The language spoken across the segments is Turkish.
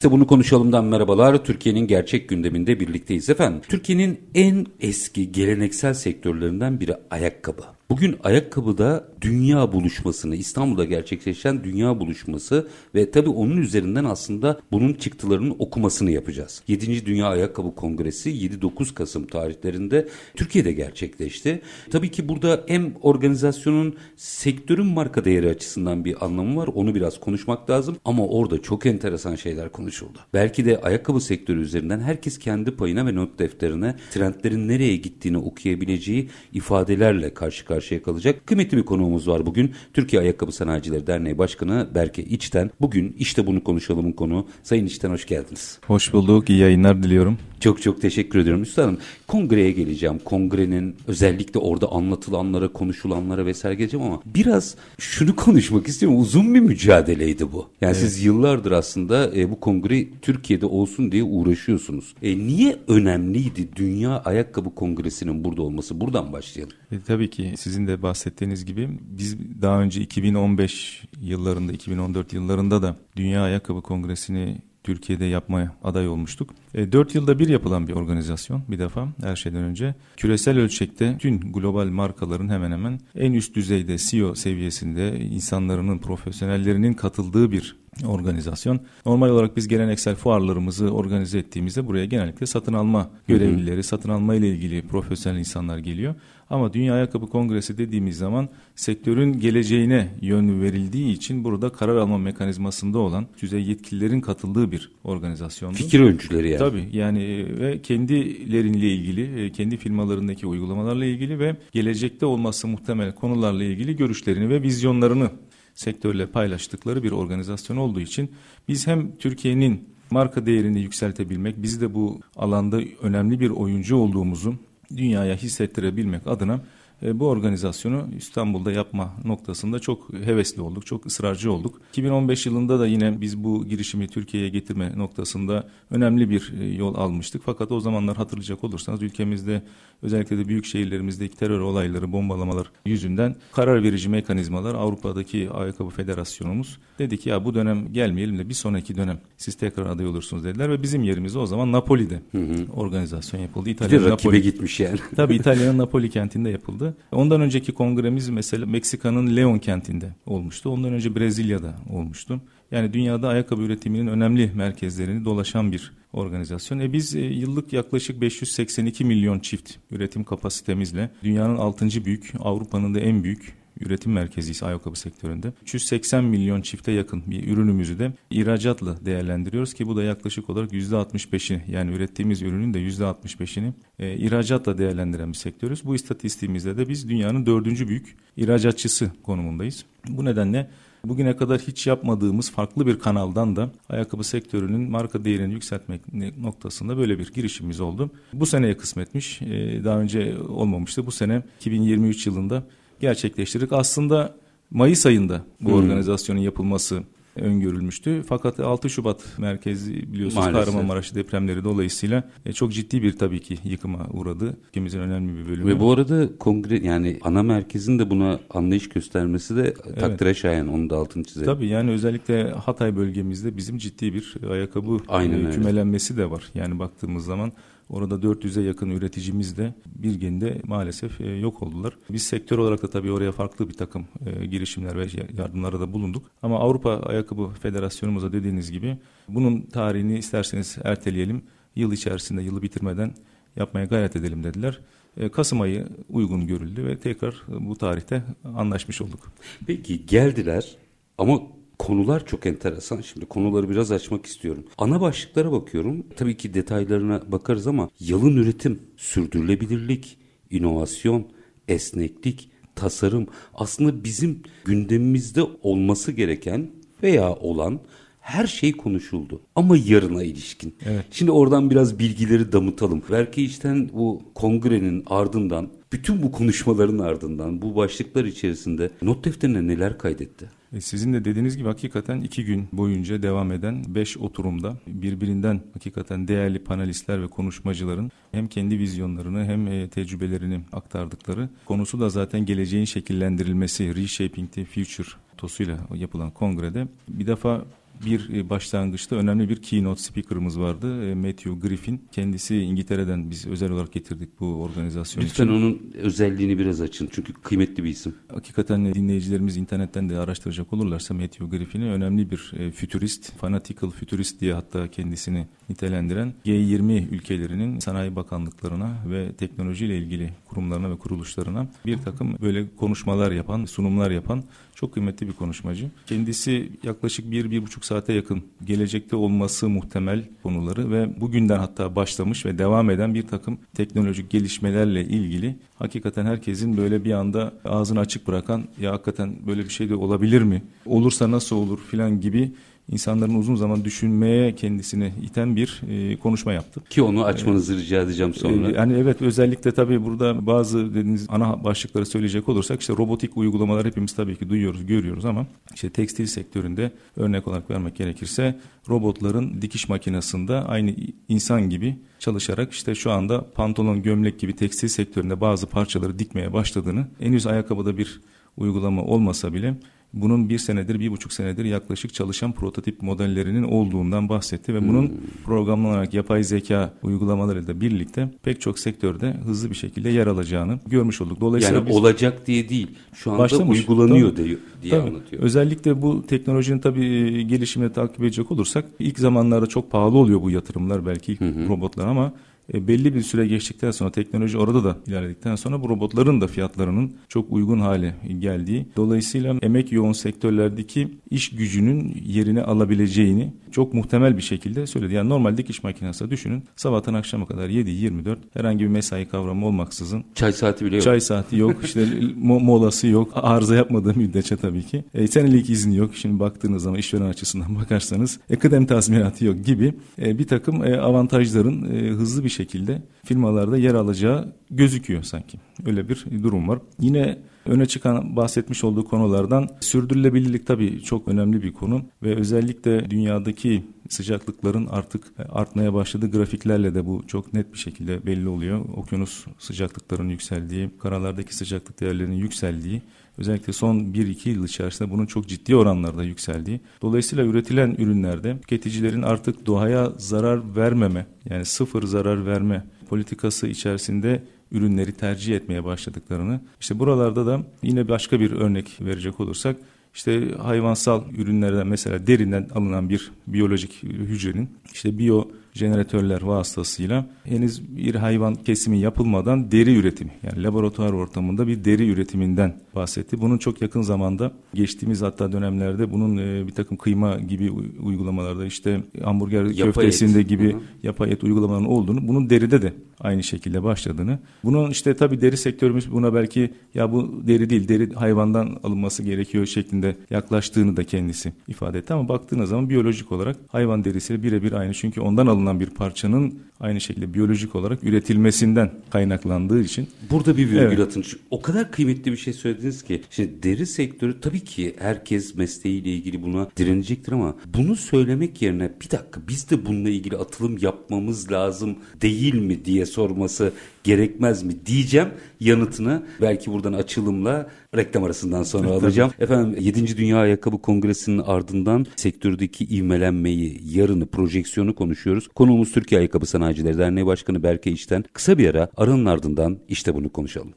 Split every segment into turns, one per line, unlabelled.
İşte bunu konuşalımdan merhabalar. Türkiye'nin gerçek gündeminde birlikteyiz efendim. Türkiye'nin en eski geleneksel sektörlerinden biri ayakkabı. Bugün ayakkabıda dünya buluşmasını, İstanbul'da gerçekleşen dünya buluşması ve tabii onun üzerinden aslında bunun çıktılarının okumasını yapacağız. 7. Dünya Ayakkabı Kongresi 7-9 Kasım tarihlerinde Türkiye'de gerçekleşti. Tabii ki burada hem organizasyonun sektörün marka değeri açısından bir anlamı var. Onu biraz konuşmak lazım ama orada çok enteresan şeyler konuşuldu. Belki de ayakkabı sektörü üzerinden herkes kendi payına ve not defterine trendlerin nereye gittiğini okuyabileceği ifadelerle karşı karşıya karşıya kalacak. Kıymetli bir konuğumuz var bugün. Türkiye Ayakkabı Sanayicileri Derneği Başkanı Berke İçten. Bugün işte bunu konuşalımın konu. Sayın İçten hoş geldiniz.
Hoş bulduk. İyi yayınlar diliyorum.
Çok çok teşekkür ediyorum Üstadım. Kongreye geleceğim. Kongrenin özellikle orada anlatılanlara, konuşulanlara vesaire geleceğim ama biraz şunu konuşmak istiyorum. Uzun bir mücadeleydi bu. Yani evet. siz yıllardır aslında e, bu kongre Türkiye'de olsun diye uğraşıyorsunuz. E, niye önemliydi Dünya Ayakkabı Kongresi'nin burada olması? Buradan başlayalım.
E, tabii ki sizin de bahsettiğiniz gibi biz daha önce 2015 yıllarında, 2014 yıllarında da Dünya Ayakkabı Kongresi'ni Türkiye'de yapmaya aday olmuştuk. E, 4 yılda bir yapılan bir organizasyon bir defa her şeyden önce. Küresel ölçekte tüm global markaların hemen hemen en üst düzeyde CEO seviyesinde insanların, profesyonellerinin katıldığı bir organizasyon. Normal olarak biz geleneksel fuarlarımızı organize ettiğimizde buraya genellikle satın alma görevlileri, satın alma ile ilgili profesyonel insanlar geliyor. Ama Dünya Ayakkabı Kongresi dediğimiz zaman sektörün geleceğine yön verildiği için burada karar alma mekanizmasında olan düzey yetkililerin katıldığı bir organizasyondu.
Fikir öncüleri yani.
Tabii yani e, ve kendilerinle ilgili, e, kendi firmalarındaki uygulamalarla ilgili ve gelecekte olması muhtemel konularla ilgili görüşlerini ve vizyonlarını sektörle paylaştıkları bir organizasyon olduğu için biz hem Türkiye'nin marka değerini yükseltebilmek, biz de bu alanda önemli bir oyuncu olduğumuzu dünyaya hissettirebilmek adına bu organizasyonu İstanbul'da yapma noktasında çok hevesli olduk, çok ısrarcı olduk. 2015 yılında da yine biz bu girişimi Türkiye'ye getirme noktasında önemli bir e, yol almıştık. Fakat o zamanlar hatırlayacak olursanız ülkemizde özellikle de büyük şehirlerimizdeki terör olayları, bombalamalar yüzünden karar verici mekanizmalar Avrupa'daki Ayakkabı Federasyonumuz dedi ki ya bu dönem gelmeyelim de bir sonraki dönem siz tekrar aday olursunuz dediler ve bizim yerimizde o zaman Napoli'de hı hı. organizasyon yapıldı.
İtalya'nın Napoli gitmiş yani.
Tabii İtalya'nın Napoli kentinde yapıldı. Ondan önceki kongremiz mesela Meksika'nın Leon kentinde olmuştu. Ondan önce Brezilya'da olmuştu. Yani dünyada ayakkabı üretiminin önemli merkezlerini dolaşan bir organizasyon. E biz e, yıllık yaklaşık 582 milyon çift üretim kapasitemizle dünyanın 6. büyük, Avrupa'nın da en büyük üretim merkeziyiz ayakkabı sektöründe. 380 milyon çifte yakın bir ürünümüzü de ihracatla değerlendiriyoruz ki bu da yaklaşık olarak %65'i yani ürettiğimiz ürünün de %65'ini e, ihracatla değerlendiren bir sektörüz. Bu istatistiğimizde de biz dünyanın dördüncü büyük ihracatçısı konumundayız. Bu nedenle Bugüne kadar hiç yapmadığımız farklı bir kanaldan da ayakkabı sektörünün marka değerini yükseltmek noktasında böyle bir girişimimiz oldu. Bu seneye kısmetmiş. E, daha önce olmamıştı. Bu sene 2023 yılında gerçekleştirdik. Aslında Mayıs ayında bu hmm. organizasyonun yapılması öngörülmüştü. Fakat 6 Şubat merkezi biliyorsunuz Maalesef. Kahramanmaraş depremleri dolayısıyla e, çok ciddi bir tabii ki yıkıma uğradı. Ülkemizin önemli bir bölümü.
Ve bu arada kongre yani ana merkezin de buna anlayış göstermesi de evet. takdire şayan onu da altını çizelim.
Tabii yani özellikle Hatay bölgemizde bizim ciddi bir ayakkabı Aynen e, kümelenmesi de var. Yani baktığımız zaman Orada 400'e yakın üreticimiz de bir günde maalesef e, yok oldular. Biz sektör olarak da tabii oraya farklı bir takım e, girişimler ve yardımlara da bulunduk. Ama Avrupa Ayakkabı Federasyonumuza dediğiniz gibi bunun tarihini isterseniz erteleyelim. Yıl içerisinde yılı bitirmeden yapmaya gayret edelim dediler. E, Kasım ayı uygun görüldü ve tekrar bu tarihte anlaşmış olduk.
Peki geldiler ama Konular çok enteresan. Şimdi konuları biraz açmak istiyorum. Ana başlıklara bakıyorum. Tabii ki detaylarına bakarız ama yalın üretim, sürdürülebilirlik, inovasyon, esneklik, tasarım aslında bizim gündemimizde olması gereken veya olan her şey konuşuldu. Ama yarına ilişkin.
Evet.
Şimdi oradan biraz bilgileri damıtalım. Belki işten bu kongrenin ardından bütün bu konuşmaların ardından bu başlıklar içerisinde not defterine neler kaydetti?
E sizin de dediğiniz gibi hakikaten iki gün boyunca devam eden beş oturumda birbirinden hakikaten değerli panelistler ve konuşmacıların hem kendi vizyonlarını hem e, tecrübelerini aktardıkları konusu da zaten geleceğin şekillendirilmesi Reshaping the Future tosuyla yapılan kongrede bir defa bir e, başlangıçta önemli bir keynote speaker'ımız vardı. E, Matthew Griffin. Kendisi İngiltere'den biz özel olarak getirdik bu organizasyon
Lütfen
için.
onun özelliğini biraz açın. Çünkü kıymetli bir isim.
Hakikaten dinleyicilerimiz internetten de araştıracak olurlarsa Matthew Griffin'i önemli bir e, fütürist, fanatical fütürist diye hatta kendisini nitelendiren G20 ülkelerinin sanayi bakanlıklarına ve teknolojiyle ilgili kurumlarına ve kuruluşlarına bir takım böyle konuşmalar yapan, sunumlar yapan çok kıymetli bir konuşmacı. Kendisi yaklaşık bir, bir buçuk saate yakın gelecekte olması muhtemel konuları ve bugünden hatta başlamış ve devam eden bir takım teknolojik gelişmelerle ilgili hakikaten herkesin böyle bir anda ağzını açık bırakan ya hakikaten böyle bir şey de olabilir mi? Olursa nasıl olur filan gibi insanların uzun zaman düşünmeye kendisini iten bir e, konuşma yaptı.
Ki onu açmanızı rica edeceğim sonra.
Ee, Yani evet özellikle tabii burada bazı dediğiniz ana başlıkları söyleyecek olursak işte robotik uygulamalar hepimiz tabii ki duyuyoruz, görüyoruz ama işte tekstil sektöründe örnek olarak vermek gerekirse robotların dikiş makinesinde aynı insan gibi çalışarak işte şu anda pantolon, gömlek gibi tekstil sektöründe bazı parçaları dikmeye başladığını henüz ayakkabıda bir uygulama olmasa bile bunun bir senedir, bir buçuk senedir yaklaşık çalışan prototip modellerinin olduğundan bahsetti ve bunun programlanarak yapay zeka uygulamalarıyla birlikte pek çok sektörde hızlı bir şekilde yer alacağını görmüş olduk. Dolayısıyla
Yani
biz-
olacak diye değil. Şu anda
Başlamış.
uygulanıyor
Tabii.
diye, diye
Tabii.
anlatıyor.
Özellikle bu teknolojinin tabii e, gelişimini takip edecek olursak ilk zamanlarda çok pahalı oluyor bu yatırımlar belki ilk robotlar ama e, belli bir süre geçtikten sonra teknoloji orada da ilerledikten sonra bu robotların da fiyatlarının çok uygun hale geldiği dolayısıyla emek yoğun sektörlerdeki iş gücünün yerini alabileceğini çok muhtemel bir şekilde söyledi. Yani normal dikiş makinesi düşünün sabahtan akşama kadar 7-24 herhangi bir mesai kavramı olmaksızın
Çay saati bile yok.
Çay saati yok, işte mo- molası yok, arıza yapmadığı müddetçe tabii ki. E, senelik izni yok. Şimdi baktığınız zaman işveren açısından bakarsanız e, kıdem tazminatı yok gibi e, bir takım e, avantajların e, hızlı bir şekilde firmalarda yer alacağı gözüküyor sanki. Öyle bir durum var. Yine öne çıkan bahsetmiş olduğu konulardan sürdürülebilirlik tabii çok önemli bir konu ve özellikle dünyadaki sıcaklıkların artık artmaya başladığı grafiklerle de bu çok net bir şekilde belli oluyor. Okyanus sıcaklıklarının yükseldiği, karalardaki sıcaklık değerlerinin yükseldiği Özellikle son 1-2 yıl içerisinde bunun çok ciddi oranlarda yükseldiği. Dolayısıyla üretilen ürünlerde tüketicilerin artık doğaya zarar vermeme yani sıfır zarar verme politikası içerisinde ürünleri tercih etmeye başladıklarını. İşte buralarda da yine başka bir örnek verecek olursak işte hayvansal ürünlerden mesela derinden alınan bir biyolojik hücrenin işte biyo jeneratörler vasıtasıyla henüz bir hayvan kesimi yapılmadan deri üretimi yani laboratuvar ortamında bir deri üretiminden bahsetti. Bunun çok yakın zamanda geçtiğimiz hatta dönemlerde bunun e, bir takım kıyma gibi uygulamalarda işte hamburger
Yapay
köftesinde
et.
gibi
Hı hı.
yapay et uygulamalarının olduğunu bunun deride de aynı şekilde başladığını. Bunun işte tabii deri sektörümüz buna belki ya bu deri değil deri hayvandan alınması gerekiyor şeklinde yaklaştığını da kendisi ifade etti ama baktığınız zaman biyolojik olarak hayvan derisiyle birebir aynı çünkü ondan alınan bir parçanın aynı şekilde biyolojik olarak üretilmesinden kaynaklandığı için
Burada bir virgül
Evet.
atın. O kadar kıymetli bir şey söylediniz ki. Şimdi deri sektörü tabii ki herkes mesleğiyle ilgili buna direnecektir ama bunu söylemek yerine bir dakika biz de bununla ilgili atılım yapmamız lazım değil mi diye sorması gerekmez mi diyeceğim yanıtını belki buradan açılımla reklam arasından sonra alacağım. Efendim 7. Dünya Ayakkabı Kongresi'nin ardından sektördeki ivmelenmeyi, yarını, projeksiyonu konuşuyoruz. Konuğumuz Türkiye Ayakkabı Sanayicileri Derneği Başkanı Berke İşten. Kısa bir ara aranın ardından işte bunu konuşalım.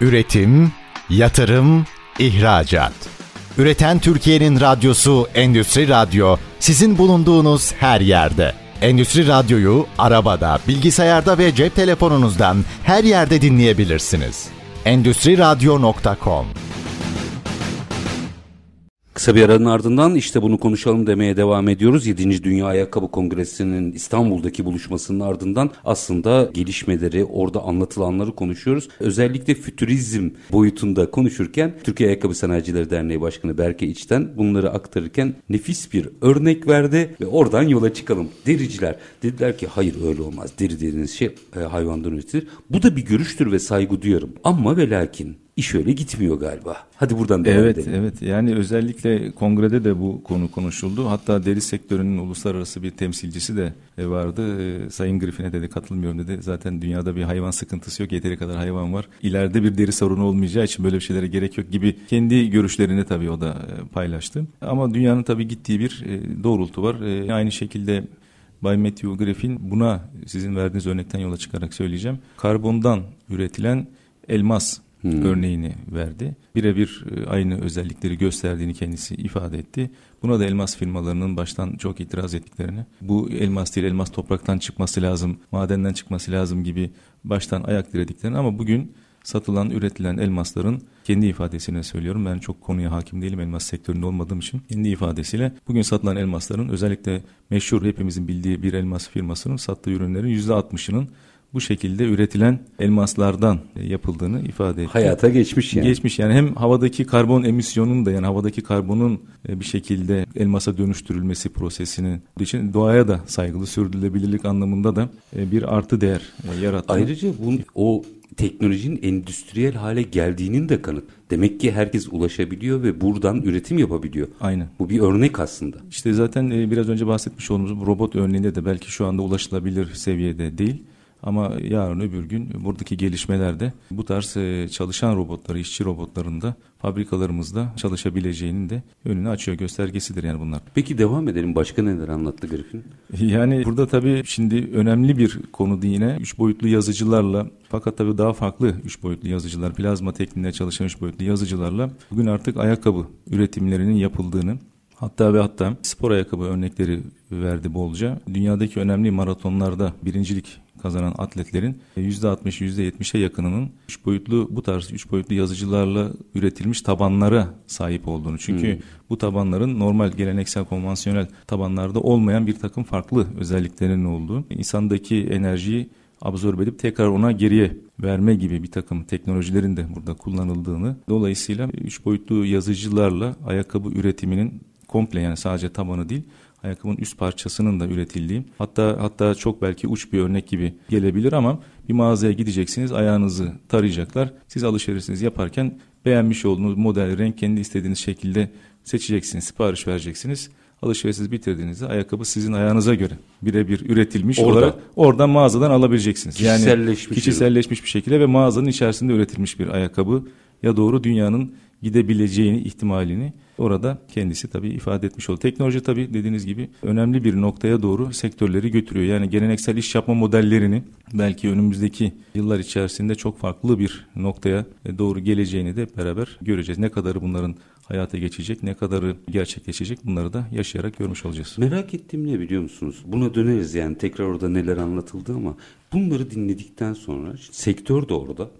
Üretim, yatırım, ihracat. Üreten Türkiye'nin radyosu Endüstri Radyo sizin bulunduğunuz her yerde. Endüstri Radyo'yu arabada, bilgisayarda ve cep telefonunuzdan her yerde dinleyebilirsiniz. Endüstriradyo.com
Kısa bir aranın ardından işte bunu konuşalım demeye devam ediyoruz. 7. Dünya Ayakkabı Kongresi'nin İstanbul'daki buluşmasının ardından aslında gelişmeleri, orada anlatılanları konuşuyoruz. Özellikle fütürizm boyutunda konuşurken Türkiye Ayakkabı Sanayicileri Derneği Başkanı Berke İçten bunları aktarırken nefis bir örnek verdi ve oradan yola çıkalım. Dericiler dediler ki hayır öyle olmaz. Deri dediğiniz şey e, hayvandan üretilir. Bu da bir görüştür ve saygı duyarım. Ama ve lakin iş öyle gitmiyor galiba. Hadi buradan devam
evet,
edelim.
Evet, yani özellikle kongrede de bu konu konuşuldu. Hatta deri sektörünün uluslararası bir temsilcisi de e, vardı. E, Sayın Griffin'e dedi katılmıyorum dedi. Zaten dünyada bir hayvan sıkıntısı yok. Yeteri kadar hayvan var. İleride bir deri sorunu olmayacağı için böyle bir şeylere gerek yok gibi kendi görüşlerini tabii o da e, paylaştı. Ama dünyanın tabii gittiği bir doğrultu var. Aynı şekilde Bay Matthew Griffin buna sizin verdiğiniz örnekten yola çıkarak söyleyeceğim. Karbondan üretilen elmas hmm. örneğini verdi. Birebir e, aynı özellikleri gösterdiğini kendisi ifade etti. Buna da elmas firmalarının baştan çok itiraz ettiklerini, bu elmas değil elmas topraktan çıkması lazım, madenden çıkması lazım gibi baştan ayak dirediklerini ama bugün satılan, üretilen elmasların kendi ifadesine söylüyorum. Ben çok konuya hakim değilim elmas sektöründe olmadığım için. Kendi ifadesiyle bugün satılan elmasların özellikle meşhur hepimizin bildiği bir elmas firmasının sattığı ürünlerin %60'ının bu şekilde üretilen elmaslardan yapıldığını ifade etti.
Hayata geçmiş yani.
Geçmiş yani hem havadaki karbon emisyonun da yani havadaki karbonun e, bir şekilde elmasa dönüştürülmesi prosesinin için doğaya da saygılı sürdürülebilirlik anlamında da e, bir artı değer e, yarattı.
Ayrıca bu o teknolojinin endüstriyel hale geldiğinin de kanıt. Demek ki herkes ulaşabiliyor ve buradan üretim yapabiliyor.
Aynen.
Bu bir örnek aslında.
İşte zaten biraz önce bahsetmiş olduğumuz robot örneğinde de belki şu anda ulaşılabilir seviyede değil. Ama yarın öbür gün buradaki gelişmelerde bu tarz e, çalışan robotları, işçi robotlarında fabrikalarımızda çalışabileceğinin de önünü açıyor göstergesidir yani bunlar.
Peki devam edelim. Başka neler anlattı Griffin?
Yani burada tabii şimdi önemli bir konu yine üç boyutlu yazıcılarla fakat tabii daha farklı üç boyutlu yazıcılar, plazma tekniğinde çalışan üç boyutlu yazıcılarla bugün artık ayakkabı üretimlerinin yapıldığını Hatta ve hatta spor ayakkabı örnekleri verdi bolca. Dünyadaki önemli maratonlarda birincilik kazanan atletlerin %60 %70'e yakınının üç boyutlu bu tarz üç boyutlu yazıcılarla üretilmiş tabanlara sahip olduğunu. Çünkü hmm. bu tabanların normal geleneksel konvansiyonel tabanlarda olmayan bir takım farklı özelliklerinin olduğu, insandaki enerjiyi absorbe edip tekrar ona geriye verme gibi bir takım teknolojilerin de burada kullanıldığını dolayısıyla üç boyutlu yazıcılarla ayakkabı üretiminin komple yani sadece tabanı değil ayakkabının üst parçasının da üretildiği hatta hatta çok belki uç bir örnek gibi gelebilir ama bir mağazaya gideceksiniz ayağınızı tarayacaklar. Siz alışverişinizi yaparken beğenmiş olduğunuz model, renk kendi istediğiniz şekilde seçeceksiniz, sipariş vereceksiniz. Alışverişinizi bitirdiğinizde ayakkabı sizin ayağınıza göre birebir üretilmiş Orada. olarak oradan mağazadan alabileceksiniz.
Kişiselleşmiş.
Yani kişiselleşmiş bir şekilde ve mağazanın içerisinde üretilmiş bir ayakkabı ya doğru dünyanın gidebileceğini ihtimalini orada kendisi tabii ifade etmiş oldu. Teknoloji tabii dediğiniz gibi önemli bir noktaya doğru sektörleri götürüyor. Yani geleneksel iş yapma modellerini belki önümüzdeki yıllar içerisinde çok farklı bir noktaya doğru geleceğini de beraber göreceğiz. Ne kadarı bunların hayata geçecek, ne kadarı gerçekleşecek bunları da yaşayarak görmüş olacağız.
Merak ettiğim ne biliyor musunuz? Buna döneriz yani tekrar orada neler anlatıldı ama bunları dinledikten sonra sektör de orada.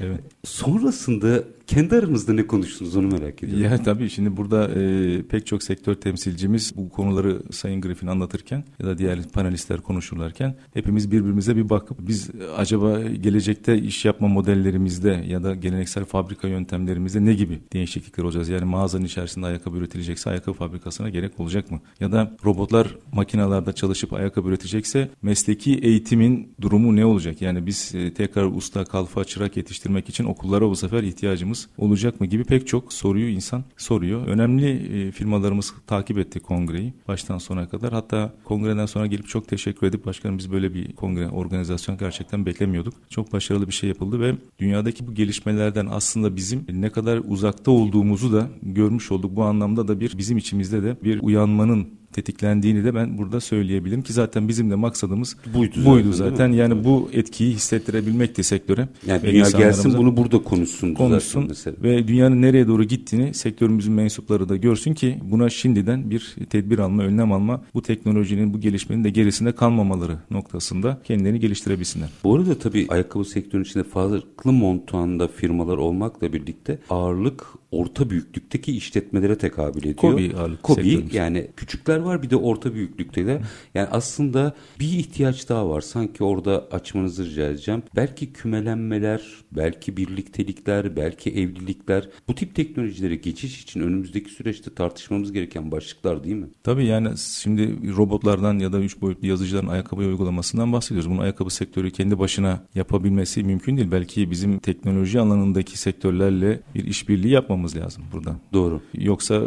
Evet.
Sonrasında kendi aramızda ne konuştunuz onu merak ediyorum.
Ya tabii şimdi burada e, pek çok sektör temsilcimiz bu konuları Sayın Griffin anlatırken ya da diğer panelistler konuşurlarken hepimiz birbirimize bir bakıp biz acaba gelecekte iş yapma modellerimizde ya da geleneksel fabrika yöntemlerimizde ne gibi değişiklikler olacağız? Yani mağazanın içerisinde ayakkabı üretilecekse ayakkabı fabrikasına gerek olacak mı? Ya da robotlar makinalarda çalışıp ayakkabı üretecekse mesleki eğitimin durumu ne olacak? Yani biz e, tekrar usta, kalfa, çırak yetiştirmek için okullara bu sefer ihtiyacımız firmamız olacak mı gibi pek çok soruyu insan soruyor. Önemli e, firmalarımız takip etti kongreyi baştan sona kadar. Hatta kongreden sonra gelip çok teşekkür edip başkanım biz böyle bir kongre organizasyon gerçekten beklemiyorduk. Çok başarılı bir şey yapıldı ve dünyadaki bu gelişmelerden aslında bizim ne kadar uzakta olduğumuzu da görmüş olduk. Bu anlamda da bir bizim içimizde de bir uyanmanın tetiklendiğini de ben burada söyleyebilirim ki zaten bizim de maksadımız buydu, buydu zaten. zaten. Yani bu etkiyi hissettirebilmekti sektöre.
Yani dünya gelsin bunu burada konuşsun.
Konuşsun ve dünyanın nereye doğru gittiğini sektörümüzün mensupları da görsün ki buna şimdiden bir tedbir alma, önlem alma, bu teknolojinin, bu gelişmenin de gerisinde kalmamaları noktasında kendilerini geliştirebilsinler.
Bu arada tabii ayakkabı sektörünün içinde farklı montuanda firmalar olmakla birlikte ağırlık orta büyüklükteki işletmelere tekabül ediyor.
Kobi
Kobi yani küçükler var bir de orta büyüklükte de. Yani aslında bir ihtiyaç daha var. Sanki orada açmanızı rica edeceğim. Belki kümelenmeler, belki birliktelikler, belki evlilikler bu tip teknolojilere geçiş için önümüzdeki süreçte tartışmamız gereken başlıklar değil mi?
Tabii yani şimdi robotlardan ya da üç boyutlu yazıcıların ayakkabı uygulamasından bahsediyoruz. Bunu ayakkabı sektörü kendi başına yapabilmesi mümkün değil. Belki bizim teknoloji alanındaki sektörlerle bir işbirliği yapmamız lazım burada.
Doğru.
Yoksa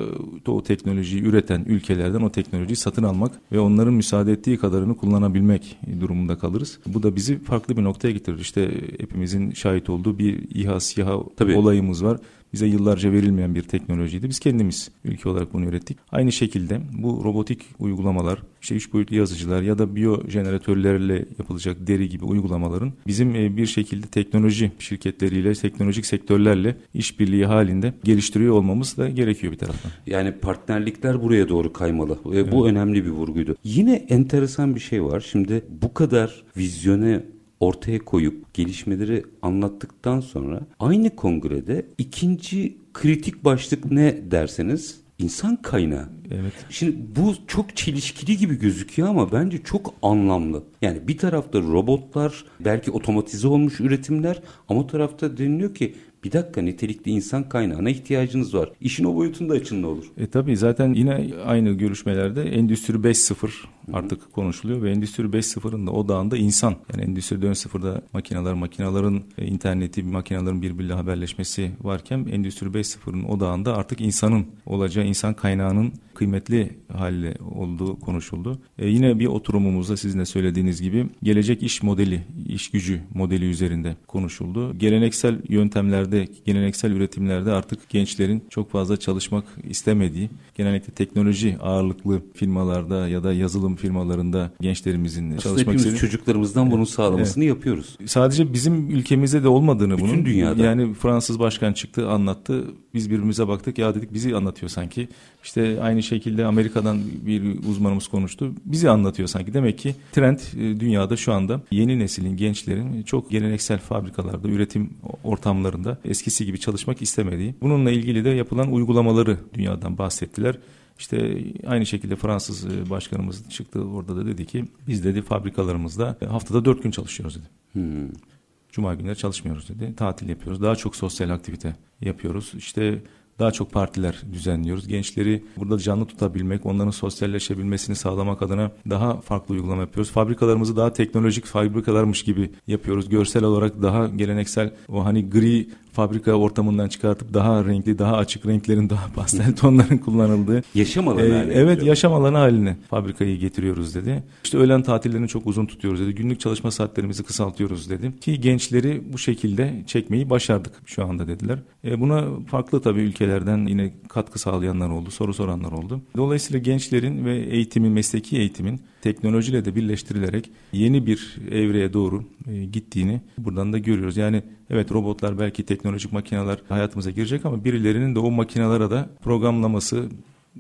o teknolojiyi üreten ülkelerden o teknolojiyi satın almak ve onların müsaade ettiği kadarını kullanabilmek durumunda kalırız. Bu da bizi farklı bir noktaya getirir. İşte hepimizin şahit olduğu bir İHA SİHA olayımız var bize yıllarca verilmeyen bir teknolojiydi. Biz kendimiz ülke olarak bunu ürettik. Aynı şekilde bu robotik uygulamalar, işte üç boyutlu yazıcılar ya da biyo jeneratörlerle yapılacak deri gibi uygulamaların bizim e, bir şekilde teknoloji şirketleriyle, teknolojik sektörlerle işbirliği halinde geliştiriyor olmamız da gerekiyor bir taraftan.
Yani partnerlikler buraya doğru kaymalı. Ve evet. bu önemli bir vurguydu. Yine enteresan bir şey var. Şimdi bu kadar vizyone ortaya koyup gelişmeleri anlattıktan sonra aynı kongrede ikinci kritik başlık ne derseniz insan kaynağı.
Evet.
Şimdi bu çok çelişkili gibi gözüküyor ama bence çok anlamlı. Yani bir tarafta robotlar, belki otomatize olmuş üretimler ama o tarafta deniliyor ki bir dakika nitelikli insan kaynağına ihtiyacınız var. İşin o boyutunda açın ne olur?
E tabii zaten yine aynı görüşmelerde Endüstri 5.0 artık konuşuluyor ve Endüstri 5.0'ın da odağında insan. Yani Endüstri 4.0'da makineler, makinaların e, interneti, makinaların birbiriyle haberleşmesi varken Endüstri 5.0'ın odağında artık insanın olacağı, insan kaynağının kıymetli hali olduğu konuşuldu. E yine bir oturumumuzda sizin de söylediğiniz gibi gelecek iş modeli, iş gücü modeli üzerinde konuşuldu. Geleneksel yöntemlerde, geleneksel üretimlerde artık gençlerin çok fazla çalışmak istemediği, genellikle teknoloji ağırlıklı firmalarda ya da yazılım firmalarında gençlerimizin Aslında çalışmak istediği.
çocuklarımızdan bunun sağlamasını evet. yapıyoruz.
Sadece bizim ülkemizde de olmadığını
Bütün
bunun.
dünyada.
Yani Fransız başkan çıktı anlattı. Biz birbirimize baktık ya dedik bizi anlatıyor sanki. İşte aynı şekilde Amerika'dan bir uzmanımız konuştu. Bizi anlatıyor sanki. Demek ki trend e, dünyada şu anda yeni neslin, gençlerin çok geleneksel fabrikalarda, üretim ortamlarında eskisi gibi çalışmak istemediği. Bununla ilgili de yapılan uygulamaları dünyadan bahsettiler. İşte aynı şekilde Fransız e, başkanımız çıktı orada da dedi ki biz dedi fabrikalarımızda haftada dört gün çalışıyoruz dedi. Hmm. Cuma günleri çalışmıyoruz dedi. Tatil yapıyoruz. Daha çok sosyal aktivite yapıyoruz. İşte daha çok partiler düzenliyoruz. Gençleri burada canlı tutabilmek, onların sosyalleşebilmesini sağlamak adına daha farklı uygulama yapıyoruz. Fabrikalarımızı daha teknolojik fabrikalarmış gibi yapıyoruz. Görsel olarak daha geleneksel o hani gri fabrika ortamından çıkartıp daha renkli, daha açık renklerin, daha pastel tonların kullanıldığı.
Yaşam alanı ee,
haline. Evet, yaşam alanı haline fabrikayı getiriyoruz dedi. İşte öğlen tatillerini çok uzun tutuyoruz dedi. Günlük çalışma saatlerimizi kısaltıyoruz dedi. Ki gençleri bu şekilde çekmeyi başardık şu anda dediler. E, buna farklı tabii ülkelerden yine katkı sağlayanlar oldu, soru soranlar oldu. Dolayısıyla gençlerin ve eğitimin, mesleki eğitimin teknolojiyle de birleştirilerek yeni bir evreye doğru e, gittiğini buradan da görüyoruz. Yani evet robotlar belki teknolojik makineler hayatımıza girecek ama birilerinin de o makinalara da programlaması,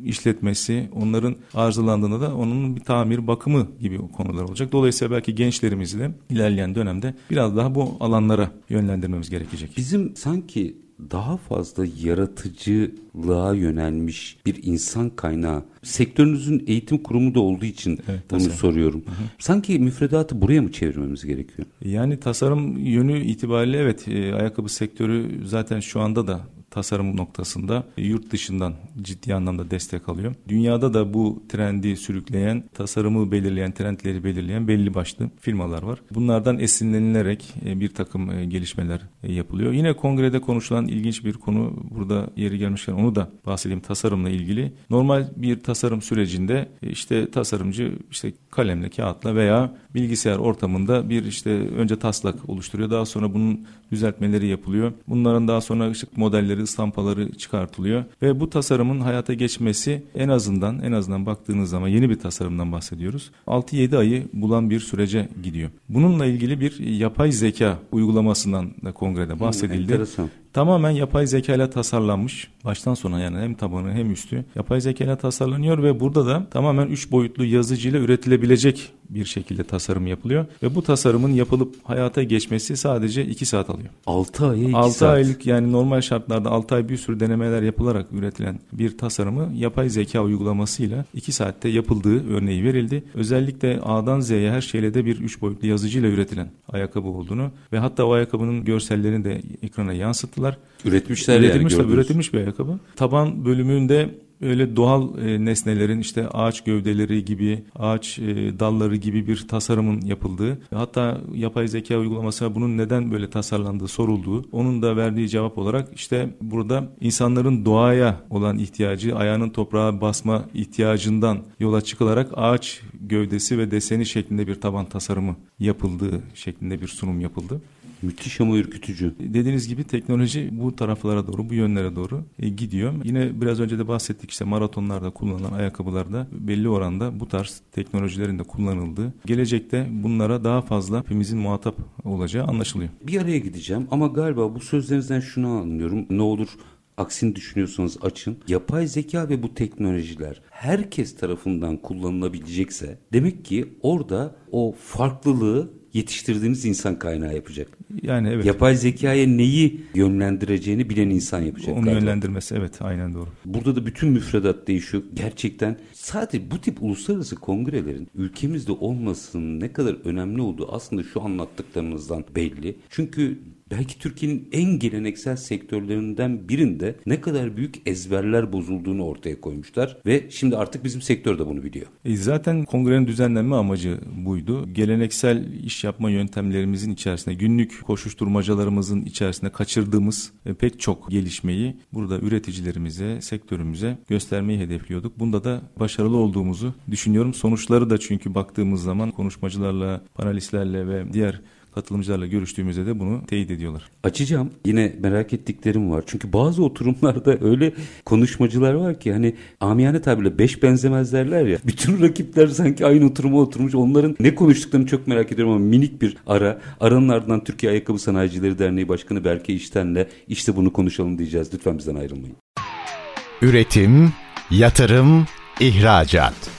işletmesi, onların arızalandığında da onun bir tamir, bakımı gibi konular olacak. Dolayısıyla belki gençlerimizi de ilerleyen dönemde biraz daha bu alanlara yönlendirmemiz gerekecek.
Bizim sanki daha fazla yaratıcılığa yönelmiş bir insan kaynağı. Sektörünüzün eğitim kurumu da olduğu için evet, bunu tasarım. soruyorum. Hı hı. Sanki müfredatı buraya mı çevirmemiz gerekiyor?
Yani tasarım yönü itibariyle evet e, ayakkabı sektörü zaten şu anda da tasarım noktasında yurt dışından ciddi anlamda destek alıyor. Dünyada da bu trendi sürükleyen, tasarımı belirleyen, trendleri belirleyen belli başlı firmalar var. Bunlardan esinlenilerek e, bir takım e, gelişmeler e, yapılıyor. Yine kongrede konuşulan ilginç bir konu burada yeri gelmişken onu da bahsedeyim tasarımla ilgili. Normal bir tasarım sürecinde işte tasarımcı işte kalemle, kağıtla veya bilgisayar ortamında bir işte önce taslak oluşturuyor. Daha sonra bunun düzeltmeleri yapılıyor. Bunların daha sonra ışık modelleri, stampaları çıkartılıyor ve bu tasarımın hayata geçmesi en azından en azından baktığınız zaman yeni bir tasarımdan bahsediyoruz. 6-7 ayı bulan bir sürece gidiyor. Bununla ilgili bir yapay zeka uygulamasından da kongrede bahsedildi. Hmm, tamamen yapay zeka ile tasarlanmış. Baştan sona yani hem tabanı hem üstü yapay zeka ile tasarlanıyor ve burada da tamamen 3 boyutlu yazıcıyla üretilebilecek bir şekilde tasarım yapılıyor. Ve bu tasarımın yapılıp hayata geçmesi sadece 2 saat alıyor.
6 aya 2
6
saat.
aylık yani normal şartlarda 6 ay bir sürü denemeler yapılarak üretilen bir tasarımı yapay zeka uygulamasıyla 2 saatte yapıldığı örneği verildi. Özellikle A'dan Z'ye her şeyle de bir 3 boyutlu yazıcıyla üretilen ayakkabı olduğunu ve hatta o ayakkabının görsellerini de ekrana yansıttılar.
Üretmişler
üretilmiş,
yani
tabii, üretilmiş bir ayakkabı. Taban bölümünde öyle doğal e, nesnelerin işte ağaç gövdeleri gibi, ağaç e, dalları gibi bir tasarımın yapıldığı, hatta yapay zeka uygulamasına bunun neden böyle tasarlandığı sorulduğu, onun da verdiği cevap olarak işte burada insanların doğaya olan ihtiyacı, ayağının toprağa basma ihtiyacından yola çıkılarak ağaç gövdesi ve deseni şeklinde bir taban tasarımı yapıldığı şeklinde bir sunum yapıldı.
Müthiş ama ürkütücü.
Dediğiniz gibi teknoloji bu taraflara doğru, bu yönlere doğru e, gidiyor. Yine biraz önce de bahsettik işte maratonlarda kullanılan ayakkabılarda belli oranda bu tarz teknolojilerin de kullanıldığı, gelecekte bunlara daha fazla hepimizin muhatap olacağı anlaşılıyor.
Bir araya gideceğim ama galiba bu sözlerinizden şunu anlıyorum. Ne olur aksini düşünüyorsanız açın. Yapay zeka ve bu teknolojiler herkes tarafından kullanılabilecekse demek ki orada o farklılığı yetiştirdiğiniz insan kaynağı yapacak.
Yani evet.
Yapay zekaya neyi yönlendireceğini bilen insan yapacak.
Onu
galiba.
yönlendirmesi evet aynen doğru.
Burada da bütün müfredat değişiyor. Gerçekten sadece bu tip uluslararası kongrelerin ülkemizde olmasının ne kadar önemli olduğu aslında şu anlattıklarınızdan belli. Çünkü belki Türkiye'nin en geleneksel sektörlerinden birinde ne kadar büyük ezberler bozulduğunu ortaya koymuşlar ve şimdi artık bizim sektör de bunu biliyor.
E zaten kongrenin düzenlenme amacı buydu. Geleneksel iş yapma yöntemlerimizin içerisinde, günlük koşuşturmacalarımızın içerisinde kaçırdığımız e, pek çok gelişmeyi burada üreticilerimize, sektörümüze göstermeyi hedefliyorduk. Bunda da başarılı olduğumuzu düşünüyorum. Sonuçları da çünkü baktığımız zaman konuşmacılarla, panelistlerle ve diğer katılımcılarla görüştüğümüzde de bunu teyit ediyorlar.
Açacağım. Yine merak ettiklerim var. Çünkü bazı oturumlarda öyle konuşmacılar var ki hani amiyane tabirle beş benzemez derler ya. Bütün rakipler sanki aynı oturuma oturmuş. Onların ne konuştuklarını çok merak ediyorum ama minik bir ara. Aranın ardından Türkiye Ayakkabı Sanayicileri Derneği Başkanı Berke İşten'le işte bunu konuşalım diyeceğiz. Lütfen bizden ayrılmayın.
Üretim, yatırım, ihracat.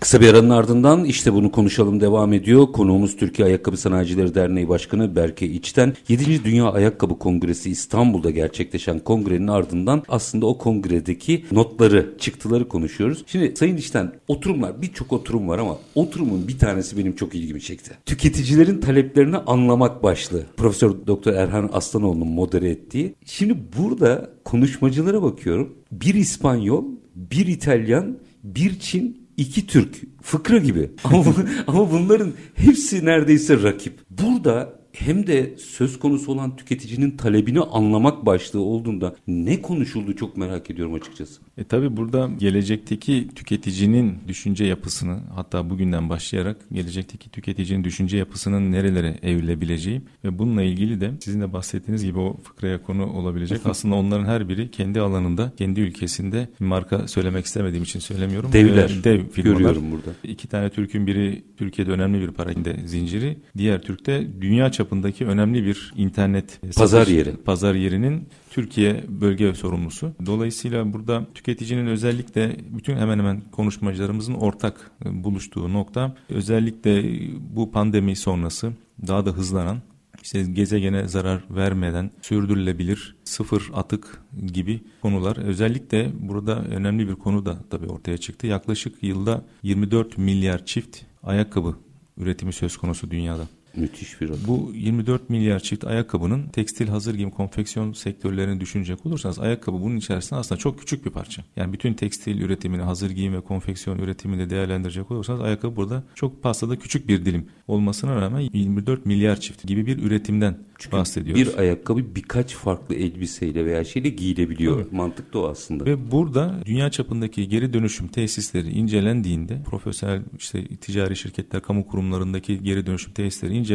Kısa bir aranın ardından işte bunu konuşalım devam ediyor. Konuğumuz Türkiye Ayakkabı Sanayicileri Derneği Başkanı Berke İçten. 7. Dünya Ayakkabı Kongresi İstanbul'da gerçekleşen kongrenin ardından aslında o kongredeki notları, çıktıları konuşuyoruz. Şimdi Sayın İçten oturumlar birçok oturum var ama oturumun bir tanesi benim çok ilgimi çekti. Tüketicilerin taleplerini anlamak başlığı. Profesör Doktor Erhan Aslanoğlu'nun modere ettiği. Şimdi burada konuşmacılara bakıyorum. Bir İspanyol, bir İtalyan, bir Çin, iki Türk fıkra gibi ama, ama bunların hepsi neredeyse rakip. Burada hem de söz konusu olan tüketicinin talebini anlamak başlığı olduğunda ne konuşuldu çok merak ediyorum açıkçası.
E tabi burada gelecekteki tüketicinin düşünce yapısını hatta bugünden başlayarak gelecekteki tüketicinin düşünce yapısının nerelere evrilebileceği ve bununla ilgili de sizin de bahsettiğiniz gibi o fıkraya konu olabilecek. Aslında onların her biri kendi alanında, kendi ülkesinde marka söylemek istemediğim için söylemiyorum.
Devler.
Ee, Dev firmalar.
Görüyorum burada.
İki tane Türk'ün biri Türkiye'de önemli bir parakende zinciri. Diğer Türk'te dünya çapındaki önemli bir internet
Pazar
satış-
yeri.
Pazar yerinin Türkiye bölge sorumlusu. Dolayısıyla burada tüketicinin özellikle bütün hemen hemen konuşmacılarımızın ortak e, buluştuğu nokta özellikle bu pandemi sonrası daha da hızlanan işte gezegene zarar vermeden sürdürülebilir sıfır atık gibi konular. Özellikle burada önemli bir konu da tabii ortaya çıktı. Yaklaşık yılda 24 milyar çift ayakkabı üretimi söz konusu dünyada.
Müthiş bir rakam.
Bu 24 milyar çift ayakkabının tekstil, hazır giyim, konfeksiyon sektörlerini düşünecek olursanız ayakkabı bunun içerisinde aslında çok küçük bir parça. Yani bütün tekstil üretimini, hazır giyim ve konfeksiyon üretimini de değerlendirecek olursanız ayakkabı burada çok pastada küçük bir dilim olmasına rağmen 24 milyar çift gibi bir üretimden bahsediyoruz.
Bir ayakkabı birkaç farklı elbiseyle veya şeyle giyilebiliyor. Mantık da o aslında.
Ve burada dünya çapındaki geri dönüşüm tesisleri incelendiğinde profesyonel işte ticari şirketler, kamu kurumlarındaki geri dönüşüm tesisleri incelendiğinde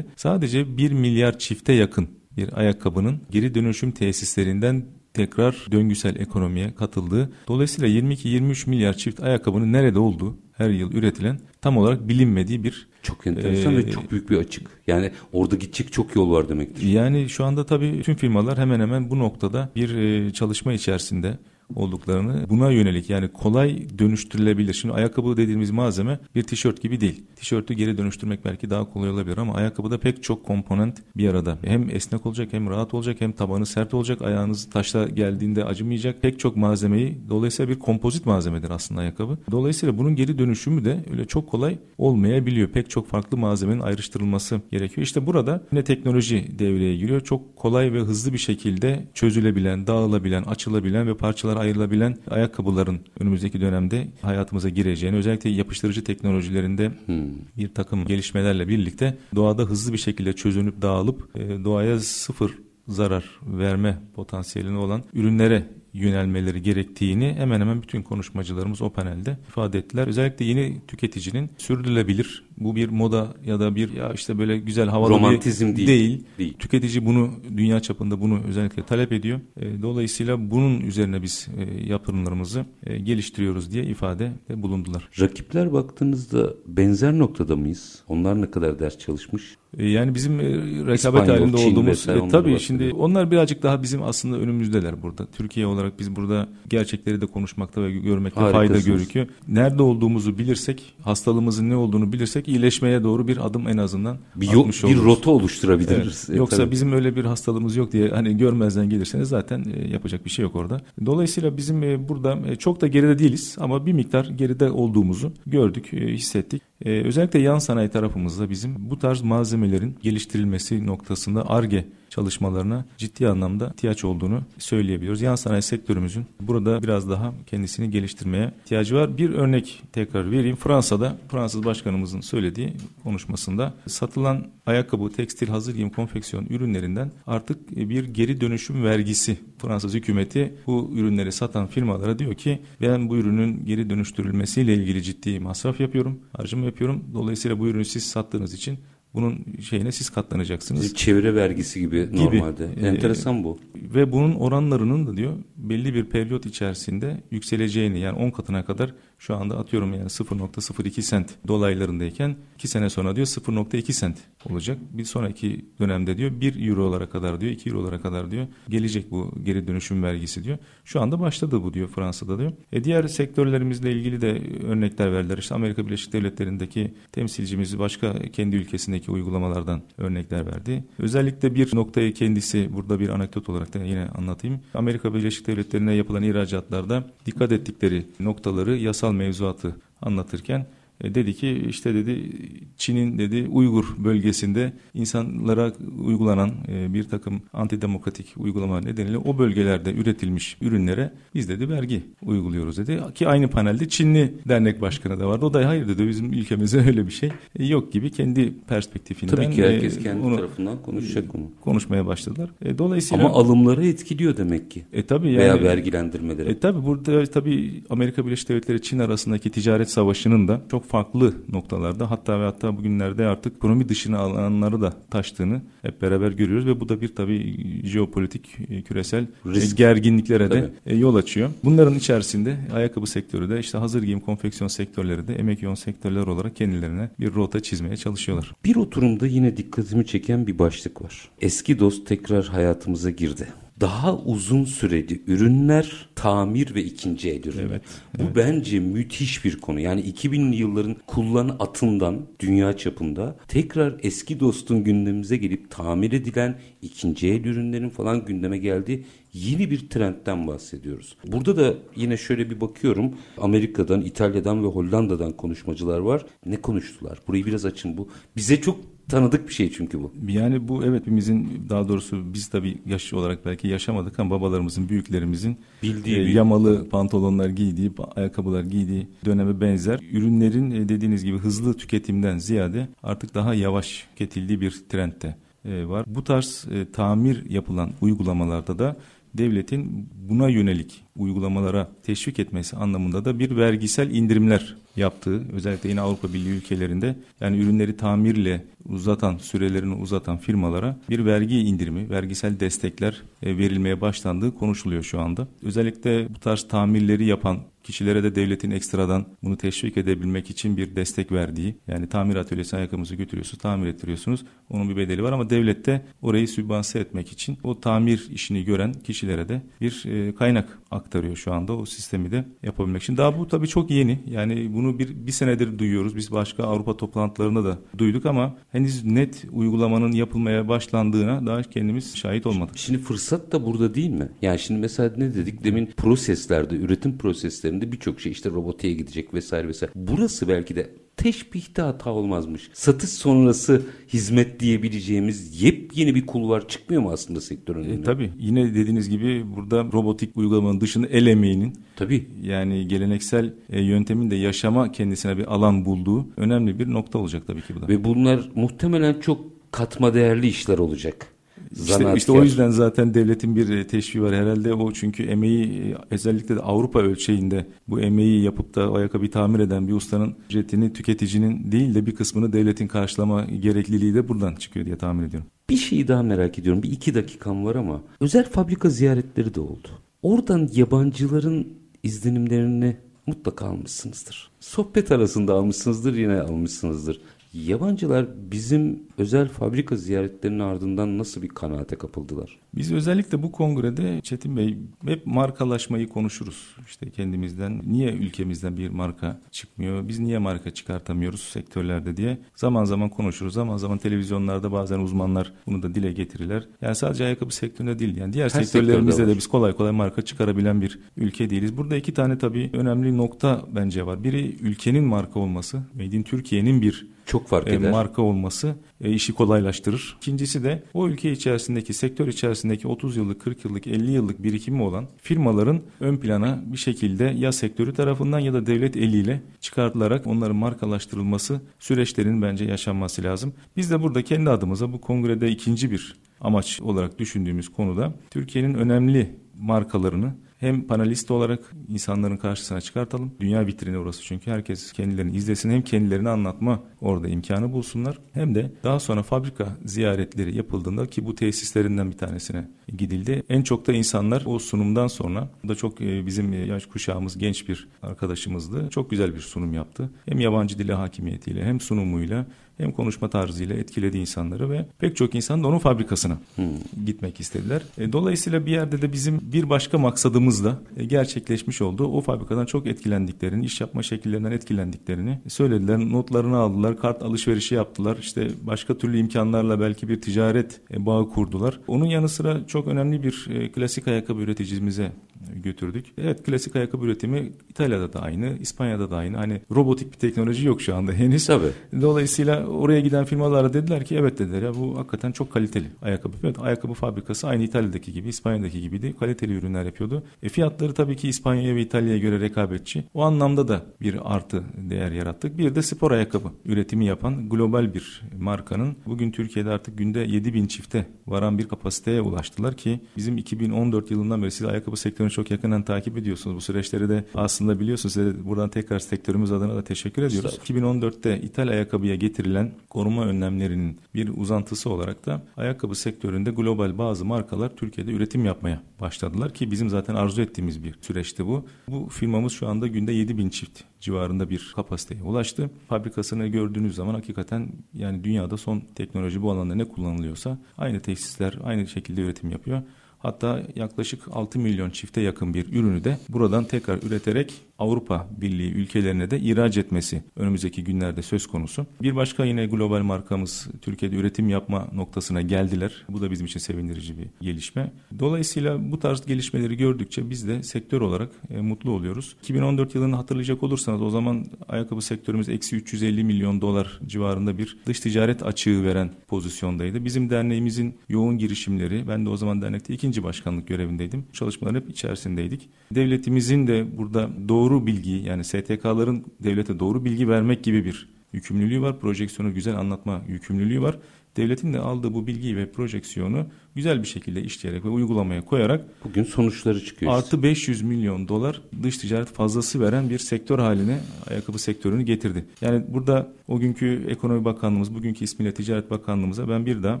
sadece 1 milyar çifte yakın bir ayakkabının geri dönüşüm tesislerinden tekrar döngüsel ekonomiye katıldığı. Dolayısıyla 22-23 milyar çift ayakkabının nerede olduğu her yıl üretilen tam olarak bilinmediği bir
çok enteresan ee, ve çok büyük bir açık. Yani orada gidecek çok yol var demektir.
Yani şu anda tabii tüm firmalar hemen hemen bu noktada bir çalışma içerisinde olduklarını buna yönelik yani kolay dönüştürülebilir. Şimdi ayakkabı dediğimiz malzeme bir tişört gibi değil. Tişörtü geri dönüştürmek belki daha kolay olabilir ama ayakkabıda pek çok komponent bir arada. Hem esnek olacak hem rahat olacak hem tabanı sert olacak. Ayağınız taşla geldiğinde acımayacak. Pek çok malzemeyi dolayısıyla bir kompozit malzemedir aslında ayakkabı. Dolayısıyla bunun geri dönüşümü de öyle çok kolay olmayabiliyor. Pek çok farklı malzemenin ayrıştırılması gerekiyor. İşte burada yine teknoloji devreye giriyor. Çok kolay ve hızlı bir şekilde çözülebilen, dağılabilen, açılabilen ve parçalara ayrılabilen ayakkabıların önümüzdeki dönemde hayatımıza gireceğini özellikle yapıştırıcı teknolojilerinde hmm. bir takım gelişmelerle birlikte doğada hızlı bir şekilde çözünüp dağılıp e, doğaya sıfır zarar verme potansiyelini olan ürünlere yönelmeleri gerektiğini hemen hemen bütün konuşmacılarımız o panelde ifade ettiler. Özellikle yeni tüketicinin sürdürülebilir bu bir moda ya da bir ya işte böyle güzel havalı
romantizm
bir
değil.
değil. değil. Tüketici bunu dünya çapında bunu özellikle talep ediyor. E, dolayısıyla bunun üzerine biz e, yapımlarımızı e, geliştiriyoruz diye ifade bulundular.
Rakipler baktığınızda benzer noktada mıyız? Onlar ne kadar ders çalışmış?
Yani bizim rekabet İspanyol, halinde Çin olduğumuz e, tabii şimdi onlar birazcık daha bizim aslında önümüzdeler burada. Türkiye olarak biz burada gerçekleri de konuşmakta ve görmekte fayda görüküyor. Nerede olduğumuzu bilirsek, hastalığımızın ne olduğunu bilirsek iyileşmeye doğru bir adım en azından
bir, yol, bir rota oluşturabiliriz.
Evet. Yoksa tabii. bizim öyle bir hastalığımız yok diye hani görmezden gelirseniz zaten yapacak bir şey yok orada. Dolayısıyla bizim burada çok da geride değiliz ama bir miktar geride olduğumuzu gördük, hissettik. Özellikle yan sanayi tarafımızda bizim bu tarz malzemelerin geliştirilmesi noktasında ARGE çalışmalarına ciddi anlamda ihtiyaç olduğunu söyleyebiliyoruz. Yan sanayi sektörümüzün burada biraz daha kendisini geliştirmeye ihtiyacı var. Bir örnek tekrar vereyim. Fransa'da Fransız başkanımızın söylediği konuşmasında satılan ayakkabı, tekstil, hazır giyim, konfeksiyon ürünlerinden artık bir geri dönüşüm vergisi Fransız hükümeti bu ürünleri satan firmalara diyor ki ben bu ürünün geri dönüştürülmesiyle ilgili ciddi masraf yapıyorum, harcama yapıyorum. Dolayısıyla bu ürünü siz sattığınız için bunun şeyine siz katlanacaksınız.
Çevre vergisi gibi, gibi. normalde. Ee, Enteresan bu.
Ve bunun oranlarının da diyor belli bir periyot içerisinde yükseleceğini yani 10 katına kadar şu anda atıyorum yani 0.02 sent dolaylarındayken 2 sene sonra diyor 0.2 sent olacak. Bir sonraki dönemde diyor 1 eurolara kadar diyor 2 eurolara kadar diyor gelecek bu geri dönüşüm vergisi diyor. Şu anda başladı bu diyor Fransa'da diyor. E diğer sektörlerimizle ilgili de örnekler verdiler. İşte Amerika Birleşik Devletleri'ndeki temsilcimiz başka kendi ülkesindeki uygulamalardan örnekler verdi. Özellikle bir noktayı kendisi burada bir anekdot olarak da yine anlatayım. Amerika Birleşik Devletleri'ne yapılan ihracatlarda dikkat ettikleri noktaları yasal mevzuatı anlatırken dedi ki işte dedi Çin'in dedi Uygur bölgesinde insanlara uygulanan e, bir takım antidemokratik uygulama nedeniyle o bölgelerde üretilmiş ürünlere biz dedi vergi uyguluyoruz dedi. Ki aynı panelde Çinli dernek başkanı da vardı. O da hayır dedi bizim ülkemizde öyle bir şey e, yok gibi kendi perspektifinden.
Tabii ki herkes e, kendi onu, tarafından konuşacak onu.
Konuşmaya başladılar. E, dolayısıyla
Ama alımları etkiliyor demek ki.
E tabii
yani. Veya vergilendirmeleri.
E tabii burada tabii Amerika Birleşik Devletleri Çin arasındaki ticaret savaşının da çok farklı noktalarda hatta ve hatta bugünlerde artık ekonomi dışına alanları da taştığını hep beraber görüyoruz ve bu da bir tabii jeopolitik e, küresel e, Risk. gerginliklere tabii. de yol açıyor. Bunların içerisinde ayakkabı sektörü de işte hazır giyim konfeksiyon sektörleri de emek yoğun sektörler olarak kendilerine bir rota çizmeye çalışıyorlar.
Bir oturumda yine dikkatimi çeken bir başlık var. Eski dost tekrar hayatımıza girdi daha uzun süreli ürünler, tamir ve ikinci el ürünler. Evet, Bu evet. bence müthiş bir konu. Yani 2000'li yılların kullan atından dünya çapında tekrar eski dostun gündemimize gelip tamir edilen ikinci el ürünlerin falan gündeme geldiği yeni bir trendten bahsediyoruz. Burada da yine şöyle bir bakıyorum. Amerika'dan, İtalya'dan ve Hollanda'dan konuşmacılar var. Ne konuştular? Burayı biraz açın bu. Bize çok tanıdık bir şey çünkü bu.
Yani bu evet hepimizin daha doğrusu biz tabii yaş olarak belki yaşamadık ama babalarımızın, büyüklerimizin bildiği e, yamalı pantolonlar giydiği, ayakkabılar giydiği döneme benzer. Ürünlerin e, dediğiniz gibi hızlı tüketimden ziyade artık daha yavaş tüketildiği bir trendte e, var. Bu tarz e, tamir yapılan uygulamalarda da devletin buna yönelik uygulamalara teşvik etmesi anlamında da bir vergisel indirimler yaptığı özellikle yine Avrupa Birliği ülkelerinde yani ürünleri tamirle uzatan sürelerini uzatan firmalara bir vergi indirimi, vergisel destekler e, verilmeye başlandığı konuşuluyor şu anda. Özellikle bu tarz tamirleri yapan kişilere de devletin ekstradan bunu teşvik edebilmek için bir destek verdiği yani tamir atölyesi ayakkabınızı götürüyorsunuz tamir ettiriyorsunuz onun bir bedeli var ama devlet de orayı sübvanse etmek için o tamir işini gören kişilere de bir e, kaynak aktarıyor şu anda o sistemi de yapabilmek için. Daha bu tabii çok yeni yani bunu bir, bir senedir duyuyoruz biz başka Avrupa toplantılarında da duyduk ama henüz net uygulamanın yapılmaya başlandığına daha kendimiz şahit olmadık.
Şimdi fırsat da burada değil mi? Yani şimdi mesela ne dedik demin proseslerde üretim proseslerinde üzerinde birçok şey işte robotiğe gidecek vesaire vesaire. Burası belki de teşbihte hata olmazmış. Satış sonrası hizmet diyebileceğimiz yepyeni bir kulvar çıkmıyor mu aslında sektörün
E, tabii yine dediğiniz gibi burada robotik uygulamanın dışında el emeğinin
tabii.
yani geleneksel e, yöntemin de yaşama kendisine bir alan bulduğu önemli bir nokta olacak tabii ki bu da.
Ve bunlar muhtemelen çok katma değerli işler olacak.
İşte, işte o yüzden zaten devletin bir e, teşviği var herhalde o çünkü emeği e, özellikle de Avrupa ölçeğinde bu emeği yapıp da ayakkabı tamir eden bir ustanın ücretini tüketicinin değil de bir kısmını devletin karşılama gerekliliği de buradan çıkıyor diye tahmin ediyorum.
Bir şeyi daha merak ediyorum bir iki dakikam var ama özel fabrika ziyaretleri de oldu. Oradan yabancıların izlenimlerini mutlaka almışsınızdır. Sohbet arasında almışsınızdır yine almışsınızdır. Yabancılar bizim özel fabrika ziyaretlerinin ardından nasıl bir kanaate kapıldılar?
Biz özellikle bu kongrede Çetin Bey hep markalaşmayı konuşuruz. İşte kendimizden niye ülkemizden bir marka çıkmıyor? Biz niye marka çıkartamıyoruz sektörlerde diye zaman zaman konuşuruz. Zaman zaman televizyonlarda bazen uzmanlar bunu da dile getirirler. Yani sadece ayakkabı sektöründe değil yani diğer Her sektörlerimizde de biz kolay kolay marka çıkarabilen bir ülke değiliz. Burada iki tane tabii önemli nokta bence var. Biri ülkenin marka olması. Made in Türkiye'nin bir
çok fark e, eder.
marka olması e, işi kolaylaştırır. İkincisi de o ülke içerisindeki, sektör içerisindeki 30 yıllık, 40 yıllık, 50 yıllık birikimi olan firmaların ön plana bir şekilde ya sektörü tarafından ya da devlet eliyle çıkartılarak onların markalaştırılması süreçlerin bence yaşanması lazım. Biz de burada kendi adımıza bu kongrede ikinci bir amaç olarak düşündüğümüz konuda Türkiye'nin önemli markalarını hem panelist olarak insanların karşısına çıkartalım. Dünya vitrini orası çünkü herkes kendilerini izlesin hem kendilerini anlatma orada imkanı bulsunlar. Hem de daha sonra fabrika ziyaretleri yapıldığında ki bu tesislerinden bir tanesine gidildi. En çok da insanlar o sunumdan sonra da çok e, bizim yaş kuşağımız genç bir arkadaşımızdı. Çok güzel bir sunum yaptı. Hem yabancı dile hakimiyetiyle hem sunumuyla hem konuşma tarzıyla etkiledi insanları ve pek çok insan da onun fabrikasına hmm. gitmek istediler. E, dolayısıyla bir yerde de bizim bir başka maksadımız da e, gerçekleşmiş oldu. O fabrikadan çok etkilendiklerini, iş yapma şekillerinden etkilendiklerini söylediler. Notlarını aldılar, kart alışverişi yaptılar. İşte başka türlü imkanlarla belki bir ticaret e, bağı kurdular. Onun yanı sıra çok önemli bir e, klasik ayakkabı üreticimize götürdük. Evet klasik ayakkabı üretimi İtalya'da da aynı, İspanya'da da aynı. Hani robotik bir teknoloji yok şu anda henüz.
Tabii.
Dolayısıyla oraya giden firmalara dediler ki evet dediler ya bu hakikaten çok kaliteli ayakkabı. Evet ayakkabı fabrikası aynı İtalya'daki gibi, İspanya'daki gibiydi. Kaliteli ürünler yapıyordu. E fiyatları tabii ki İspanya'ya ve İtalya'ya göre rekabetçi. O anlamda da bir artı değer yarattık. Bir de spor ayakkabı üretimi yapan global bir markanın bugün Türkiye'de artık günde 7 bin çifte varan bir kapasiteye ulaştılar ki bizim 2014 yılından beri siz ayakkabı sektörünü çok yakından takip ediyorsunuz. Bu süreçleri de aslında biliyorsunuz. Size buradan tekrar sektörümüz adına da teşekkür ediyoruz. 2014'te ithal ayakkabıya getirilen koruma önlemlerinin bir uzantısı olarak da ayakkabı sektöründe global bazı markalar Türkiye'de üretim yapmaya başladılar ki bizim zaten arzu ettiğimiz bir süreçti bu. Bu firmamız şu anda günde 7 bin çift civarında bir kapasiteye ulaştı. Fabrikasını gördüğünüz zaman hakikaten yani dünyada son teknoloji bu alanda ne kullanılıyorsa aynı tesisler aynı şekilde üretim yapıyor. Hatta yaklaşık 6 milyon çifte yakın bir ürünü de buradan tekrar üreterek Avrupa Birliği ülkelerine de ihraç etmesi önümüzdeki günlerde söz konusu. Bir başka yine global markamız Türkiye'de üretim yapma noktasına geldiler. Bu da bizim için sevindirici bir gelişme. Dolayısıyla bu tarz gelişmeleri gördükçe biz de sektör olarak e, mutlu oluyoruz. 2014 yılını hatırlayacak olursanız o zaman ayakkabı sektörümüz eksi 350 milyon dolar civarında bir dış ticaret açığı veren pozisyondaydı. Bizim derneğimizin yoğun girişimleri, ben de o zaman dernekte ikinci başkanlık görevindeydim. Çalışmaların hep içerisindeydik. Devletimizin de burada doğru bilgi yani STK'ların devlete doğru bilgi vermek gibi bir yükümlülüğü var. Projeksiyonu güzel anlatma yükümlülüğü var. Devletin de aldığı bu bilgiyi ve projeksiyonu güzel bir şekilde işleyerek ve uygulamaya koyarak
bugün sonuçları çıkıyor.
Artı işte. 500 milyon dolar dış ticaret fazlası veren bir sektör haline ayakkabı sektörünü getirdi. Yani burada o günkü Ekonomi Bakanlığımız, bugünkü ismiyle Ticaret Bakanlığımıza ben bir daha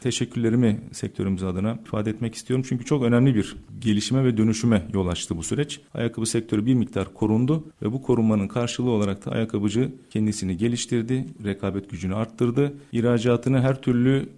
teşekkürlerimi sektörümüz adına ifade etmek istiyorum. Çünkü çok önemli bir gelişime ve dönüşüme yol açtı bu süreç. Ayakkabı sektörü bir miktar korundu ve bu korunmanın karşılığı olarak da ayakkabıcı kendisini geliştirdi, rekabet gücünü arttırdı. İhracatını her türlü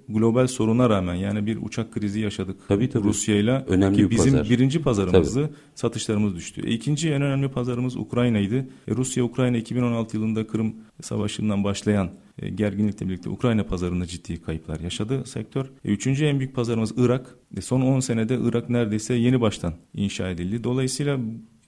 global soruna rağmen yani bir uçak krizi yaşadık
tabii, tabii.
Rusya'yla.
Önemli ki
bizim
pazar.
birinci pazarımızdı. Tabii. Satışlarımız düştü. E, ikinci en önemli pazarımız Ukrayna'ydı. E, Rusya Ukrayna 2016 yılında Kırım Savaşı'ndan başlayan e, gerginlikle birlikte Ukrayna pazarında ciddi kayıplar yaşadı sektör. E, üçüncü en büyük pazarımız Irak. E, son 10 senede Irak neredeyse yeni baştan inşa edildi. Dolayısıyla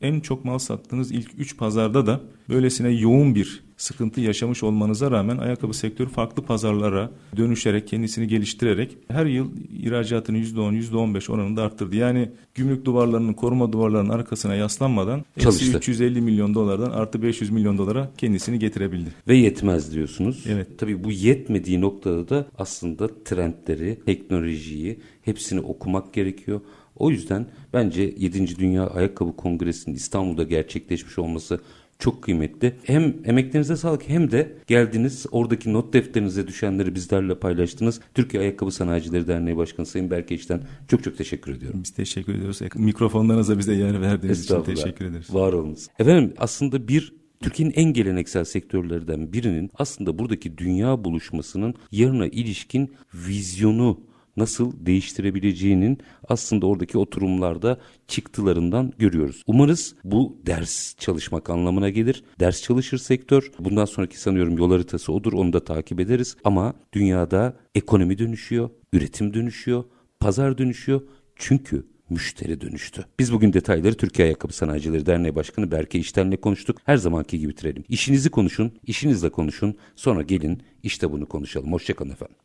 en çok mal sattığınız ilk 3 pazarda da böylesine yoğun bir sıkıntı yaşamış olmanıza rağmen ayakkabı sektörü farklı pazarlara dönüşerek kendisini geliştirerek her yıl ihracatını %10 %15 oranında arttırdı. Yani gümrük duvarlarının koruma duvarlarının arkasına yaslanmadan
Çalıştı.
350 milyon dolardan artı 500 milyon dolara kendisini getirebildi.
Ve yetmez diyorsunuz.
Evet.
Tabii bu yetmediği noktada da aslında trendleri, teknolojiyi hepsini okumak gerekiyor. O yüzden bence 7. Dünya Ayakkabı Kongresi'nin İstanbul'da gerçekleşmiş olması çok kıymetli. Hem emeklerinize sağlık hem de geldiniz oradaki not defterinize düşenleri bizlerle paylaştınız. Türkiye Ayakkabı Sanayicileri Derneği Başkanı Sayın Berke İç'ten çok çok teşekkür ediyorum.
Biz teşekkür ediyoruz. Mikrofonlarınıza bize yer verdiğiniz için teşekkür ederiz.
Var olunuz. Efendim aslında bir Türkiye'nin en geleneksel sektörlerden birinin aslında buradaki dünya buluşmasının yarına ilişkin vizyonu nasıl değiştirebileceğinin aslında oradaki oturumlarda çıktılarından görüyoruz. Umarız bu ders çalışmak anlamına gelir. Ders çalışır sektör. Bundan sonraki sanıyorum yol haritası odur. Onu da takip ederiz. Ama dünyada ekonomi dönüşüyor, üretim dönüşüyor, pazar dönüşüyor. Çünkü müşteri dönüştü. Biz bugün detayları Türkiye Ayakkabı Sanayicileri Derneği Başkanı Berke İşten'le konuştuk. Her zamanki gibi bitirelim. İşinizi konuşun, işinizle konuşun. Sonra gelin işte bunu konuşalım. Hoşçakalın efendim.